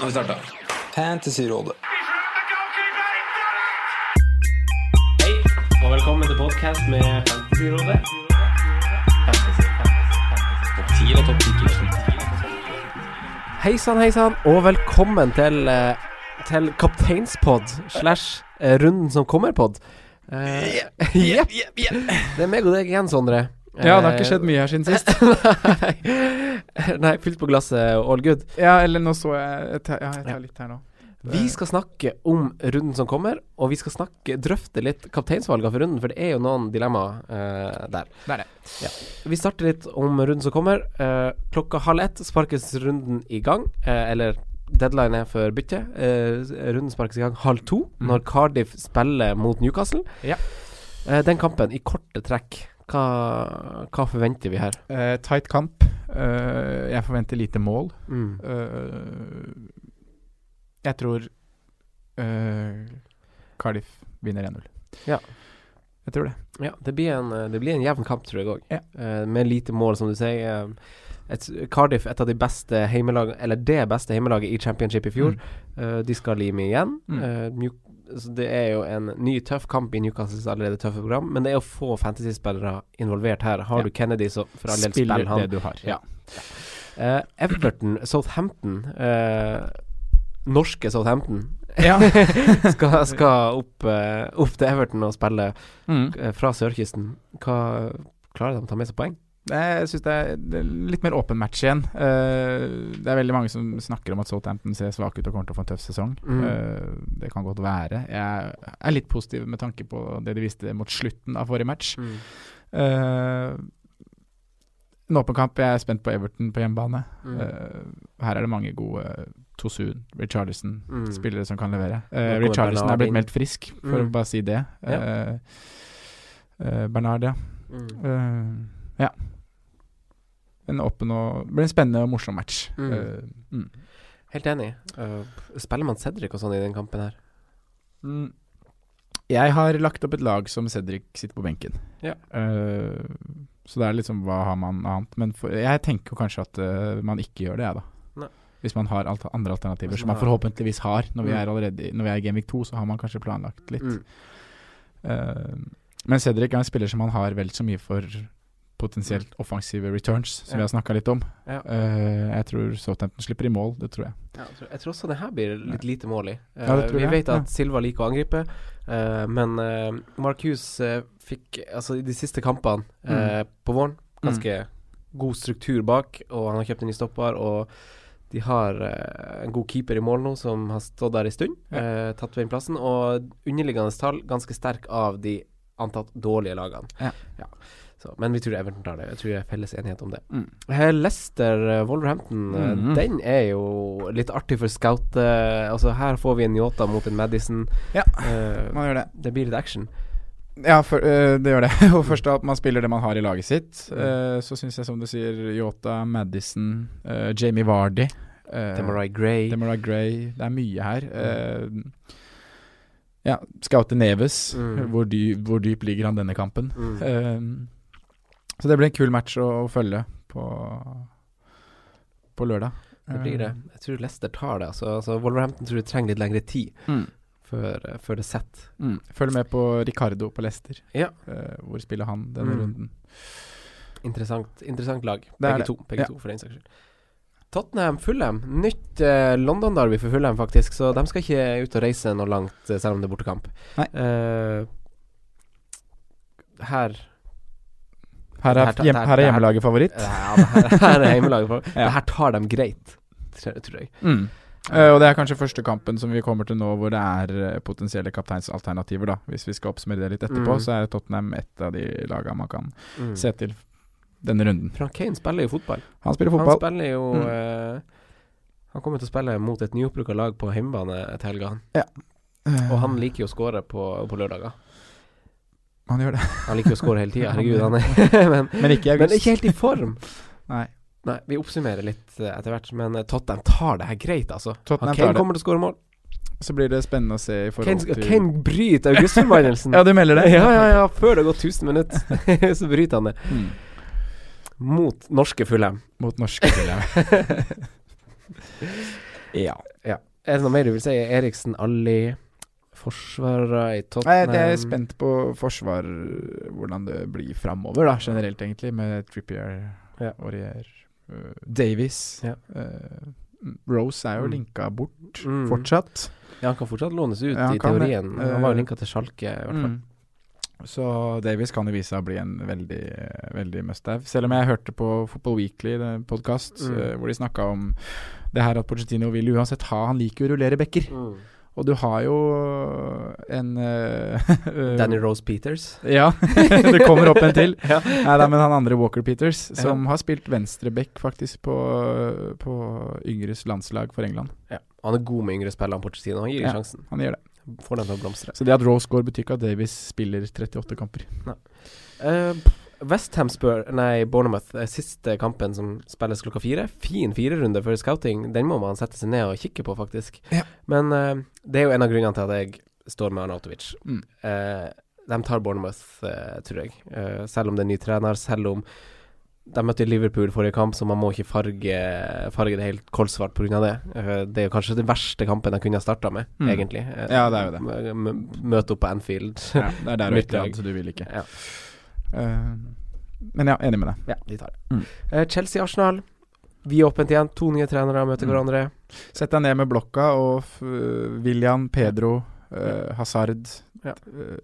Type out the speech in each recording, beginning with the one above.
Nå har vi starta. Fantasyrådet. Hei, og velkommen til podcast med Fantasyrådet. Fantasy, fantasy, fantasy. Topp 10 eller topp 10 Hei sann, hei sann, og velkommen til, eh, til kapteinspod slash eh, runden som kommer-pod. Uh, Jepp. Det er meg og deg igjen, Sondre. Ja, det har ikke skjedd mye her siden sist. Nei, fylt på glasset, all good. ja, eller nå så jeg jeg tar, Ja, jeg tar litt her nå. Vi skal snakke om runden som kommer, og vi skal snakke, drøfte litt kapteinsvalgene for runden, for det er jo noen dilemmaer eh, der. Det er det. Vi starter litt om runden som kommer. Eh, klokka halv ett sparkes runden i gang. Eh, eller deadline er for bytte. Eh, runden sparkes i gang halv to, når Cardiff spiller mot Newcastle. Ja. Eh, den kampen, i korte trekk, hva, hva forventer vi her? Eh, tight kamp. Eh, jeg forventer lite mål. Mm. Eh, jeg tror eh, Cardiff vinner 1-0. Ja. Jeg tror det. Ja, det blir en, eh, det blir en jevn kamp, tror jeg òg. Ja. med lite mål, som du sier. Eh, et, Cardiff, et av de beste heimelag Eller det beste heimelaget i championship i fjor. Eh, de skal lime igjen. Mm. Uh, så det er jo en ny tøff kamp i Newcastles allerede tøffe program, men det er å få fantasyspillere involvert her. Har Ja. du Kennedy, så for all del Spiller spill han. det du har. Ja. Uh, Everton, Southampton Norske Southampton Ja. skal, skal opp, opp til Everton og spille Mm. fra sørkysten. Hva Klarer de å ta med seg poeng? Jeg syns det, er- det litt mer åpen match igjen. Eh, det er veldig mange som snakker om at Southampton ser svake ut og kommer til å få en tøff sesong. Mm. Eh, det kan godt være. Jeg er litt positiv med tanke på det de viste mot slutten av forrige match. Eh, en åpen kamp. Jeg er spent på Everton på hjemmebane. Mm. Uh, her er det mange gode Tosun, Richarlison, Mm. spillere som kan levere. Uh, Richarlison er blitt meldt frisk, for Mm. å bare si det. Bernard, ja. Mm. Ja. En åpen og blir en spennende og morsom match. Mm. Uh, mm. Helt enig. Uh, spiller man Cedric og sånn i den kampen her? Mm. Jeg har lagt opp et lag som Cedric sitter på benken. Ja. Uh, så det er liksom hva har man annet? Men for, jeg tenker kanskje at uh, man ikke gjør det, jeg, da. Nei. Hvis man har alt, andre alternativer, man som man har- forhåpentligvis har når vi Mm. er allerede Når vi er i Game Week 2, så har man kanskje planlagt litt. Mm. Uh, men Cedric er en spiller som man har vel så mye for potensielt offensive returns, som Ja. vi har snakka litt om. Ja. Uh, jeg tror Southampton slipper i mål, det tror jeg. Ja, jeg, tror, jeg tror også det her blir litt lite mål i. Uh, Ja, vi jeg, vet at ja. Silva liker å angripe, uh, men Marcus eh, fikk altså i de siste kampene mm. på våren ganske god struktur bak, og han har kjøpt en ny stopper. Og de har en god keeper i mål nå som har stått der en stund, tatt inn plassen. Og underliggende tall ganske sterk av de antatt dårlige lagene. Ja. Så, men vi tror Everton tar det. Jeg tror det er felles enighet om det. Mm. Lester, Leicester eh, Wolverhampton, mm. Den er jo litt artig for scout. eh, altså Her får vi en Yota mot en Madison. Ja, uh, man gjør det. det blir litt action. Ja, for, uh, det gjør det. Og først at man spiller det man har i laget sitt. Øh, så syns jeg, som du sier, Yota, Madison, Jamie Vardy Demarai Gray. Demarai Gray. Det er mye her. Uh, ja, Scoute Neves. Mm. Hvor, dy, hvor dyp ligger han denne kampen? Mm. Så det blir en kul match å, å følge på, på lørdag. det blir det. Jeg tror Leicester tar det. Altså, altså Wolverhampton tror jeg trenger litt lengre tid Mm. før, eh, før det setter. Mm. Følg med på Ricardo på Leicester. Ja. Uh, hvor spiller han denne Mm. runden? Interessant, interessant lag. Begge to, begge Ja. to for den saks skyld. Tottenham, Fulham. Nytt eh, London-derby for Fulham, faktisk. Så de skal ikke ut og reise noe langt, eh, selv om det er bortekamp. Nei. Eh, her Her er, hjem, her- er hjemmelaget favoritt. Ja, her, her er hjemmelaget. favoritt. Ja. Det her tar dem greit, tror jeg. Mm. Uh, og det er kanskje første kampen som vi kommer til nå hvor det er eh, potensielle kapteinsalternativer, da. Hvis vi skal oppsummere det litt etterpå, Mm. så er Tottenham et av de lagene man kan Mm. se til denne runden. Frank Kane spiller jo fotball. Han spiller Han spiller jo eh, Han kommer til å spille mot et nyoppbrukka lag på hjemmebane til helga. han. Uh, Og han liker jo å skåre på, på lørdager. Han gjør det. Han liker å score hele tida, herregud. Han er men, Men ikke men ikke helt i form. Nei. Nei, vi oppsummerer litt eh, etter hvert, men eh, Tottenham tar det her greit, altså. Tottenham Kane kommer til å skåre mål. Så blir det spennende å se i forhold Kane, til Kane bryter augustforbannelsen. Ja, du melder det? ja, ja, ja. Før det har gått 1000 minutter, så bryter han det. Mm. Mot norske Fulham. Mot norske spillere. Ja. Er det noe mer du vil si? Eriksen, Alli, forsvarere i Nei, jeg er spent på forsvar, hvordan det blir framover, da, generelt, egentlig, med Trippier, Ja. Aurier, uh, Davies. Ja. Uh, Rose er jo Mm. linka bort Mm. fortsatt. Ja, han kan fortsatt lånes ut, Ja, i teorien. Han var jo Eh, linka til Schalke, i hvert fall. Mm. Så Davies kan jo vise seg å bli en veldig, veldig must-have. Selv om jeg hørte på Football Weekly, podkast, Mm. hvor de snakka om det her at Pochettino vil uansett ha Han liker jo å rullere bekker. Mm. Og du har jo en uh, Danny Rose Peters. Ja, det kommer opp en til. Ja. Nei da, men han andre Walker Peters, Ja. som har spilt venstreback faktisk på, på yngres landslag for England. Ja. Han er god med yngre spillere, Pochettino. Han gir Ja. sjansen. Han gjør det. Får dem til å blomstre. Så det at Rose går, betyr ikke at Davies spiller 38 kamper. Uh, Westham spør Nei, Bournemouth. er Siste kampen som spilles klokka fire. Fin firerunde for scouting. Den må man sette seg ned og kikke på, faktisk. Ja. Men uh, det er jo en av grunnene til at jeg står med Arnautovic. Mm. Uh, de tar Bournemouth, uh, tror jeg. Eh, selv om det er ny trener, selv om de møtte Liverpool forrige kamp, så man må ikke farge, farge det helt kolsvart pga. det. Eh, det er jo kanskje den verste kampen de kunne ha starta med, Mm. egentlig. Eh, Ja, det er jo det. mø- Møte opp på Anfield. Ja, det er der du ikke lag. så du vil ikke. Ja. Eh, men ja, enig med deg. Ja, de tar det. Mm. Eh, Chelsea-Arsenal. Vi er åpent igjen. To nye trenere møter Mm. hverandre. Sett deg ned med blokka og William, Pedro, uh, Hazard, Ja. uh,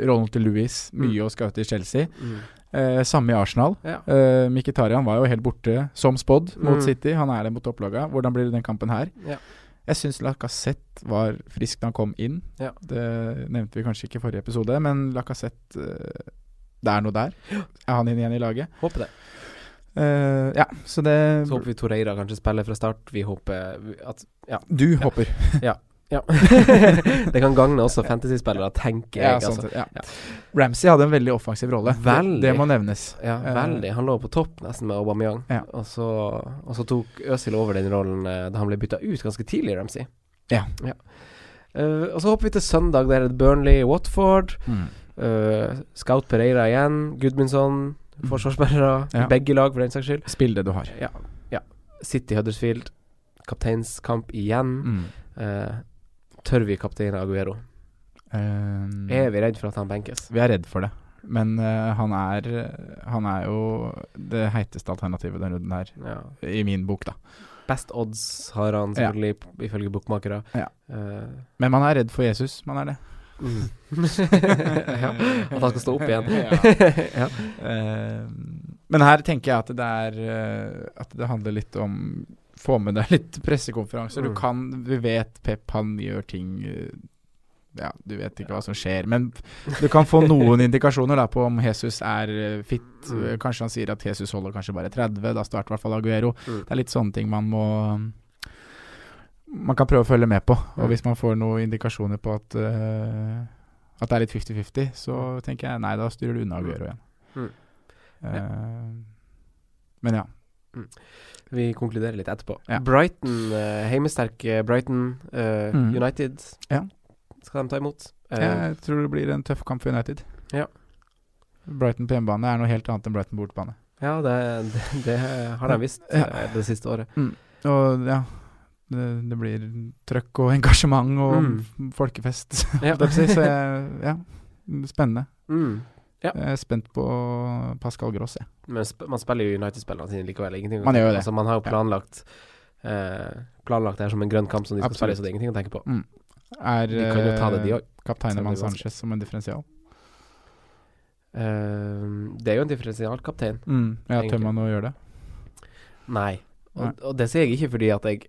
Ronald til Louis. Mye å skaute i Chelsea. Mm. Uh, samme i Arsenal. Ja. Mkhitaryan var jo helt borte som spådd mot Mm. City. Han er det mot topplaga. Hvordan blir det den kampen her? Ja. Jeg syns Lacassette var frisk da han kom inn. Ja. Det nevnte vi kanskje ikke i forrige episode, men Lacassette Det er noe der. Er han inn igjen i laget? Håper det. Uh, ja, så det Så håper vi Toreira kanskje spiller fra start. Vi håper at Ja. Du håper ja. det kan gagne også fantasyspillere, tenker Ja, jeg. sånn Altså. ja. Ja. Ramsey hadde en veldig offensiv rolle. Veldig. det må nevnes. Ja, Eh, veldig. Han lå på topp nesten med Aubameyang. Ja. Og, så, og så tok Øzil over den rollen eh, da han ble bytta ut ganske tidlig, Ramsey. Ja. Uh, og så hopper vi til søndag. Der er det Burnley-Watford. Uh, Scout Pereira igjen. Gudmundsson. Mm. Forsvarsspillere. Ja. Begge lag, for den saks skyld. Spill det du har. Ja. ja. City Huddersfield. Kapteinskamp igjen. Mm. Uh, tør vi kaptein Aguero? Um, Er vi redd for at han benkes? Vi er redd for det. Men uh, han er Han er jo det heiteste alternativet denne runden her, Ja. i min bok, da. Best odds har han Ja. selvfølgelig, ifølge bokmakere. Ja. Uh, Men man er redd for Jesus, man er det. Mm. ja. At han skal stå opp igjen. ja. uh, men her tenker jeg at det er uh, At det handler litt om Få med deg litt pressekonferanser. Mm. Du kan Vi vet Pep, han gjør ting eh, Ja, du vet ikke hva som skjer, men du kan få noen indikasjoner da på om Jesus er fit. Mm. Kanskje han sier at Jesus holder kanskje bare 30, da starter i hvert fall Aguero. Mm. Det er litt sånne ting man må Man kan prøve å følge med på. Og Mm. hvis man får noen indikasjoner på at uh, At det er litt 50-50, så tenker jeg nei, da styrer du unna Aguero igjen. Mm. Eh, men ja. Vi konkluderer litt etterpå. Ja. Brighton, uh, heimesterke Brighton eh, Mm. United Ja. skal de ta imot. Eh, Jeg tror det blir en tøff kamp for United. Ja. Brighton på hjemmebane er noe helt annet enn Brighton på bortebane. ja, det, det, det har de visst eh, det siste året. Og ja, det, det blir trøkk og engasjement og Mm. folkefest. Ja. så jeg, ja, spennende. Mm. Ja. Jeg er spent på Pascal Gross, jeg. Men sp man spiller jo United-spillerne sine likevel. Ingenting Man gjør det. Altså, man har jo planlagt eh, Planlagt det her som en grønn kamp som de skal Absolutt. spille, så det er ingenting å tenke på. Er De kan jo ta det, de eh, òg. det er Sanchez som en differensial? Uh, det er jo en differensialkaptein. Mm, ja, tør man å gjøre det? Nei. Og, og det sier jeg ikke fordi at jeg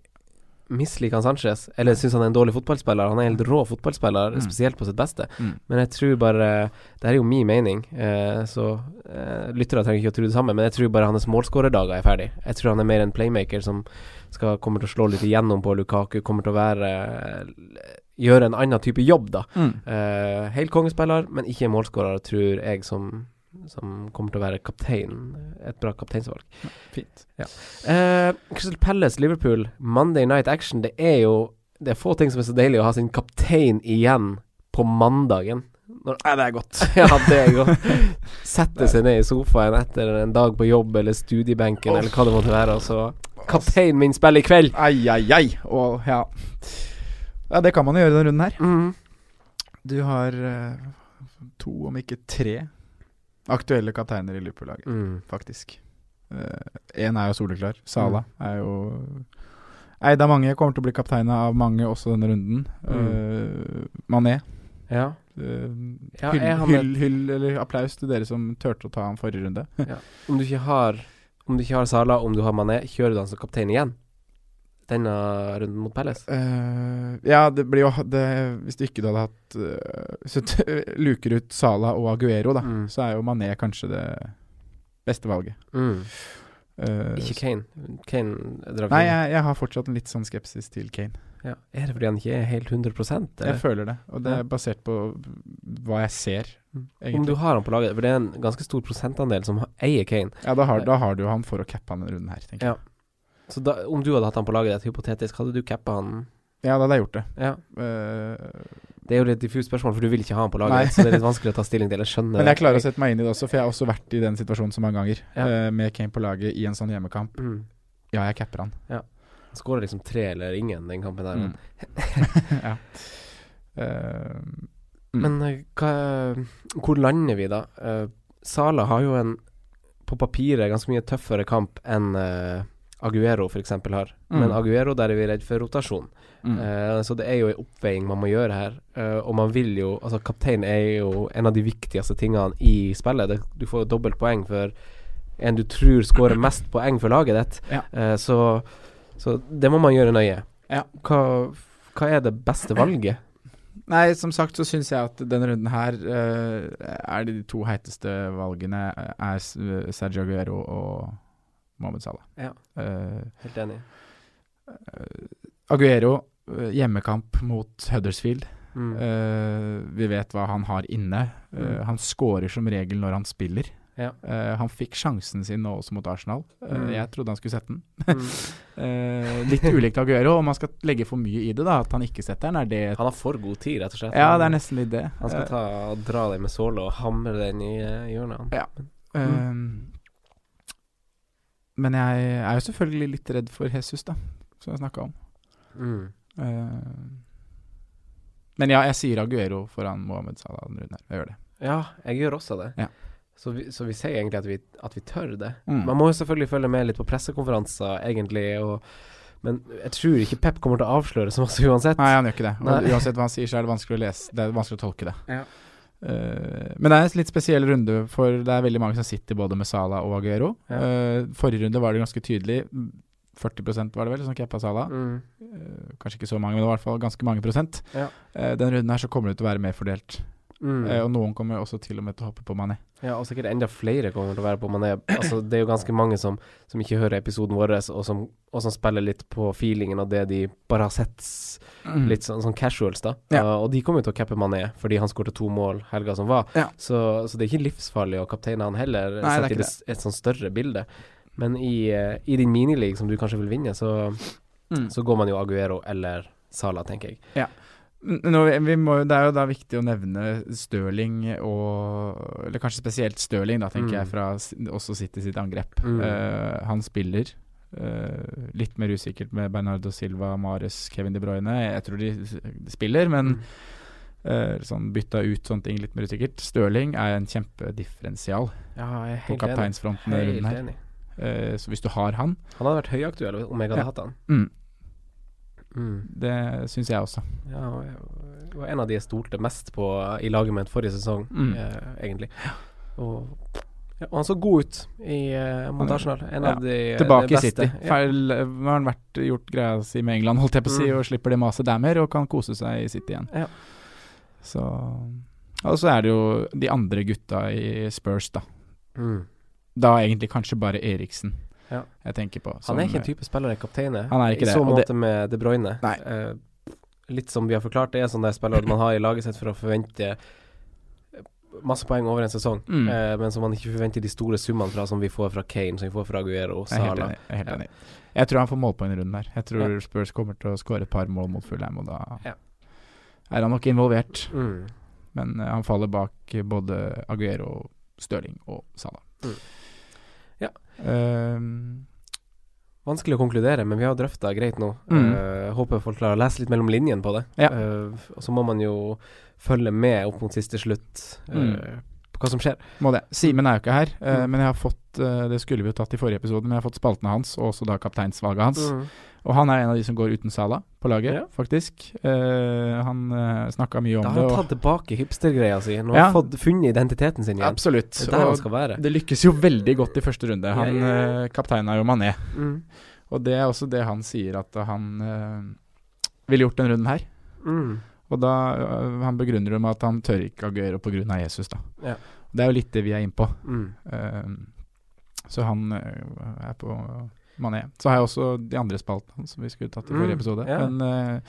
misliker han Sanchez, eller syns han er en dårlig fotballspiller. Han er en helt rå fotballspiller, Mm. spesielt på sitt beste. Mm. Men jeg tror bare Det her er jo min mening, eh, så eh, lyttere trenger ikke å tro det samme, men jeg tror bare hans målskårerdager er ferdig. Jeg tror han er mer en playmaker som skal, kommer til å slå litt igjennom på Lukaku, kommer til å være Gjøre en annen type jobb, da. Mm. Eh, helt kongespiller, men ikke målskårer, tror jeg, som, som kommer til å være kaptein. Et bra kapteinsvalg. Fint. Eh, Crystal Palace, Liverpool, Monday Night Action. Det er jo Det er få ting som er så deilig å ha sin kaptein igjen på mandagen. Når, Nei, det er godt. ja, det er godt. Sette seg ned i sofaen etter en dag på jobb eller studiebenken eller hva det måtte være, og så kapteinen min spiller i kveld. Ai, ai, ai. Og ja Ja, det kan man jo gjøre denne runden her. Mm. Du har uh, to, om ikke tre, aktuelle kapteiner i Liverpool-laget, Mm. faktisk. Én er jo soleklar. Sala er jo eid av mange, kommer til å bli kapteina av mange også denne runden. Eh, Mané. Ja. eh, Ja, hyll, hyll, hyll, eller applaus til dere som turte å ta ham forrige runde. Om du ikke har Om du ikke har Sala, om du har Mané, kjører du han som kaptein igjen? Denne runden mot Palace? Uh, ja, det blir jo det, Hvis du ikke hadde hatt uh, luker ut Sala og Aguero, da, Mm. så er jo Mané kanskje det beste valget. Mm. Uh, Ikke Kane. Kane drar Nei, jeg, jeg har fortsatt en litt sånn skepsis til Kane. ja. Er det fordi han ikke er helt 100 eller? Jeg føler det, og det er basert på hva jeg ser. Mm. egentlig. Om du har han på laget, for det er en ganske stor prosentandel som eier Kane. Ja, da har, da har du han for å cappe han denne runden her, tenker Ja. Så da, om du hadde hatt han på laget ditt, hypotetisk, hadde du cappa han? Ja, da hadde jeg gjort det. Ja. Uh, Det er jo litt diffust spørsmål, for du vil ikke ha han på laget, ditt, så det er litt vanskelig å ta stilling til. Jeg skjønner men jeg klarer å sette meg inn i det også, for jeg har også vært i den situasjonen så mange ganger. Ja. Uh, med Kane på laget i en sånn hjemmekamp. mm. Ja, jeg capper han. Han skårer liksom tre eller ingen den kampen der. Mm. ja. Uh, mm. Men hva, hvor lander vi da? Uh, Sala har jo en på papiret ganske mye tøffere kamp enn uh, Aguero f.eks. har. Mm. Men Aguero, der er vi redd for rotasjon. Mm. Uh, så det er jo en oppveiing man må gjøre her. Uh, og man vil jo Altså, kaptein er jo en av de viktigste tingene i spillet. Det, du får jo dobbelt poeng for en du tror skårer mest poeng for laget ditt. Ja. Uh, så, så det må man gjøre nøye. Ja. Hva, hva er det beste valget? Nei, som sagt så syns jeg at denne runden her er de to heiteste valgene er Sergio Aguero og Mohammed Salah. Ja. Eh, Helt enig. Aguero, eh, hjemmekamp mot Huddersfield. Mm. Eh, vi vet hva han har inne. Eh, Mm. Han scorer som regel når han spiller. Ja. Uh, han fikk sjansen sin nå også mot Arsenal. Uh, Mm. Jeg trodde han skulle sette den. Mm. Eh, litt ulikt Aguero, om man skal legge for mye i det, da, at han ikke setter den, er det Han har for god tid, rett og slett. Ja, det er nesten litt det. Han skal ta dra den med såle og hamre den i eh, hjørnet. Ja. Mm. Men jeg er jo selvfølgelig litt redd for Jesus, da, som jeg snakka om. Mm. Uh, men ja, jeg sier Aguero foran Mohammed Salah den runden her. Jeg gjør det. Ja, jeg gjør også det. Ja. Så, vi, så vi sier egentlig at vi, at vi tør det. Mm. Man må jo selvfølgelig følge med litt på pressekonferanser, egentlig. Og, men jeg tror ikke Pep kommer til å avsløre så masse uansett. Nei, han gjør ikke det. Og Nei. uansett hva han sier, så er det vanskelig å lese Det er vanskelig å tolke det. Ja. Eh, men det er en litt spesiell runde, for det er veldig mange som sitter både med Sala og Aguero. Ja. Eh, forrige runde var det ganske tydelig. 40% var det vel som cappa Sala. Mm. Eh, kanskje ikke så mange, men det var i hvert fall ganske mange prosent. Ja. Denne runden her så kommer det til å være mer fordelt. Mm. Eh, og noen kommer også til og med til å hoppe på Mané. Ja, og sikkert enda flere kommer til å være på Mané. Altså, det er jo ganske mange som, som ikke hører episoden vår, og som, og som spiller litt på feelingen av det de bare har sett s- litt sånn, sånn casuals, da. Mm. Ja. Uh, og de kommer jo til å cappe Mané, fordi han skåret to mål helga som var. Ja. Så, så det er ikke livsfarlig å kapteine han heller, Nei, det er sett i det, et sånn større bilde. Men i, uh, i din minileague, som du kanskje vil vinne, så, Mm. så går man jo Aguero eller Sala, tenker jeg. Nå, må, det er jo da viktig å nevne Stirling og Eller kanskje spesielt Stirling, da, tenker Mm. jeg, fra også City sitt angrep. Mm. Uh, han spiller. Uh, litt mer usikkert med Bernardo Silva, Mares, Kevin De Bruyne. Jeg tror de spiller, men Mm. uh, sånn bytta ut sånne ting litt mer usikkert. Stirling er en kjempedifferensial Ja, på kapteinsfronten Helt enig. Så hvis du har han, Han hadde vært høyaktuell om jeg hadde Ja. hatt han. mm, Mm. det syns jeg også. Ja, og var en av de jeg stolte mest på i laget mitt forrige sesong, Mm. eh, egentlig. Og, ja, og han så god ut i, uh, mot Arsenal. En ja, av de Tilbake i. City. Ja. Feil, nå har han vært, gjort greia si med England, holdt jeg på å si, Mm. og slipper det maset der mer, og kan kose seg i City igjen. Ja. Så Og så er det jo de andre gutta i Spurs, da. Mm. Da egentlig kanskje bare Eriksen Ja. jeg tenker på. Han er ikke en type spiller jeg kapteiner. Han er ikke I det, så måte det- med De Bruyne. Eh, litt som vi har forklart, det er sånn der spiller man har i laget sitt for å forvente masse poeng over en sesong, Mm. eh, men som man ikke forventer de store summene fra, som vi får fra Kane, som vi får fra Aguero og Jeg er helt Sala. enig. Jeg, Ja. jeg tror han får målpoeng i runden der. Jeg tror Ja. Spurs kommer til å skåre et par mål mot Fulham, og da Ja. er han nok involvert. Mm. Men eh, han faller bak eh, både Aguero, Stirling og Salah. Mm. Ja. Ehm, vanskelig å konkludere, men vi har drøfta greit nå. Mm. Uh, håper folk klarer å lese litt mellom linjene på det. Ja. Uh, og så må man jo følge med opp mot siste slutt uh, Mm. på hva som skjer. Må det. Simen er jo ikke her, Mm. men jeg har fått Det skulle vi jo tatt i forrige episode, men jeg har fått spaltene hans, og også da kapteinsvalget hans. Og han er en av de som går uten Sala på laget, Ja. faktisk. Uh, han uh, snakka mye om det. Da har han og- tatt tilbake hipstergreia si. Nå har Ja. han fått funnet identiteten sin igjen. Absolutt. Det er der han skal være. det lykkes jo veldig godt i første runde. Han Ja, eh, kapteinen er jo Mané. Mm. Og det er også det han sier at han uh, ville gjort den runden her. Mm. Og da Han begrunner det med at han tør ikke agere pga. Jesus, da. Ja. Det er jo litt det vi er innpå. Mm. Eh, så han er på Mané. Så har jeg også de andre spaltene som vi skulle tatt i forrige Mm, episode. ja. Men uh,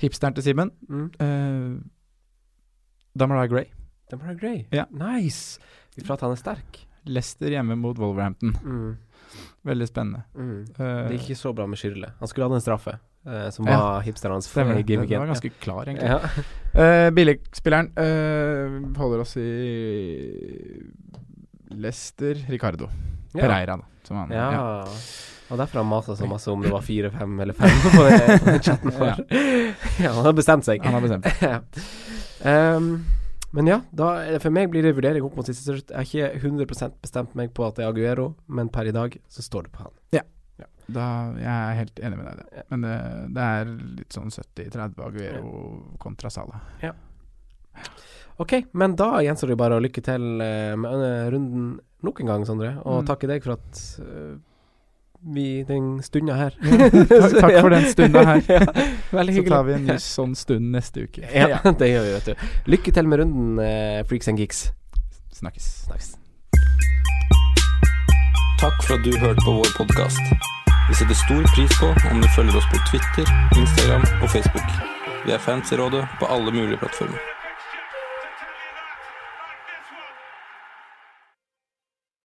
hipsteren til Simen Mm. uh, Damarai Gray. Damara Gray. Ja. Nice! Ifra at han er sterk. Leicester hjemme mot Wolverhampton. Mm. Veldig spennende. Mm. Uh, Det gikk ikke så bra med Skyrle. Han skulle hatt en straffe, Uh, som Ja. var hipsterens Stemmer det. Den var ganske klar, egentlig. ja. uh, Billigspilleren uh, holder oss i Leicester Ricardo. Ja. Pereira, da. Som han, Ja. Og derfor har han masa så masse om det var fire, fem eller fem på den, chatten for ja, han har bestemt seg. Han har bestemt seg. ja. Ehm, men ja, da, for meg blir det vurdering opp mot siste slutt. Jeg har ikke 100 bestemt meg på at det er Aguero, men per i dag så står det på han. Da, jeg er helt enig med deg i det. Men det, det er litt sånn 70-30 Aguero kontra Salah. Ok, men da gjenstår det bare å lykke til eh, med runden nok en gang, Sondre. Og Mm. takke deg for at eh, vi den stunda her takk, takk for den stunda her. ja, veldig Så tar vi en ny sånn stund neste uke. Ja, det gjør vi, vet du. Lykke til med runden, eh, Freaks and Geeks. Snakkes. Snakkes. Takk for at du hørte på vår podkast. Vi setter stor pris på om du følger oss på Twitter, Instagram og Facebook. Vi er fans i rådet på alle mulige plattformer.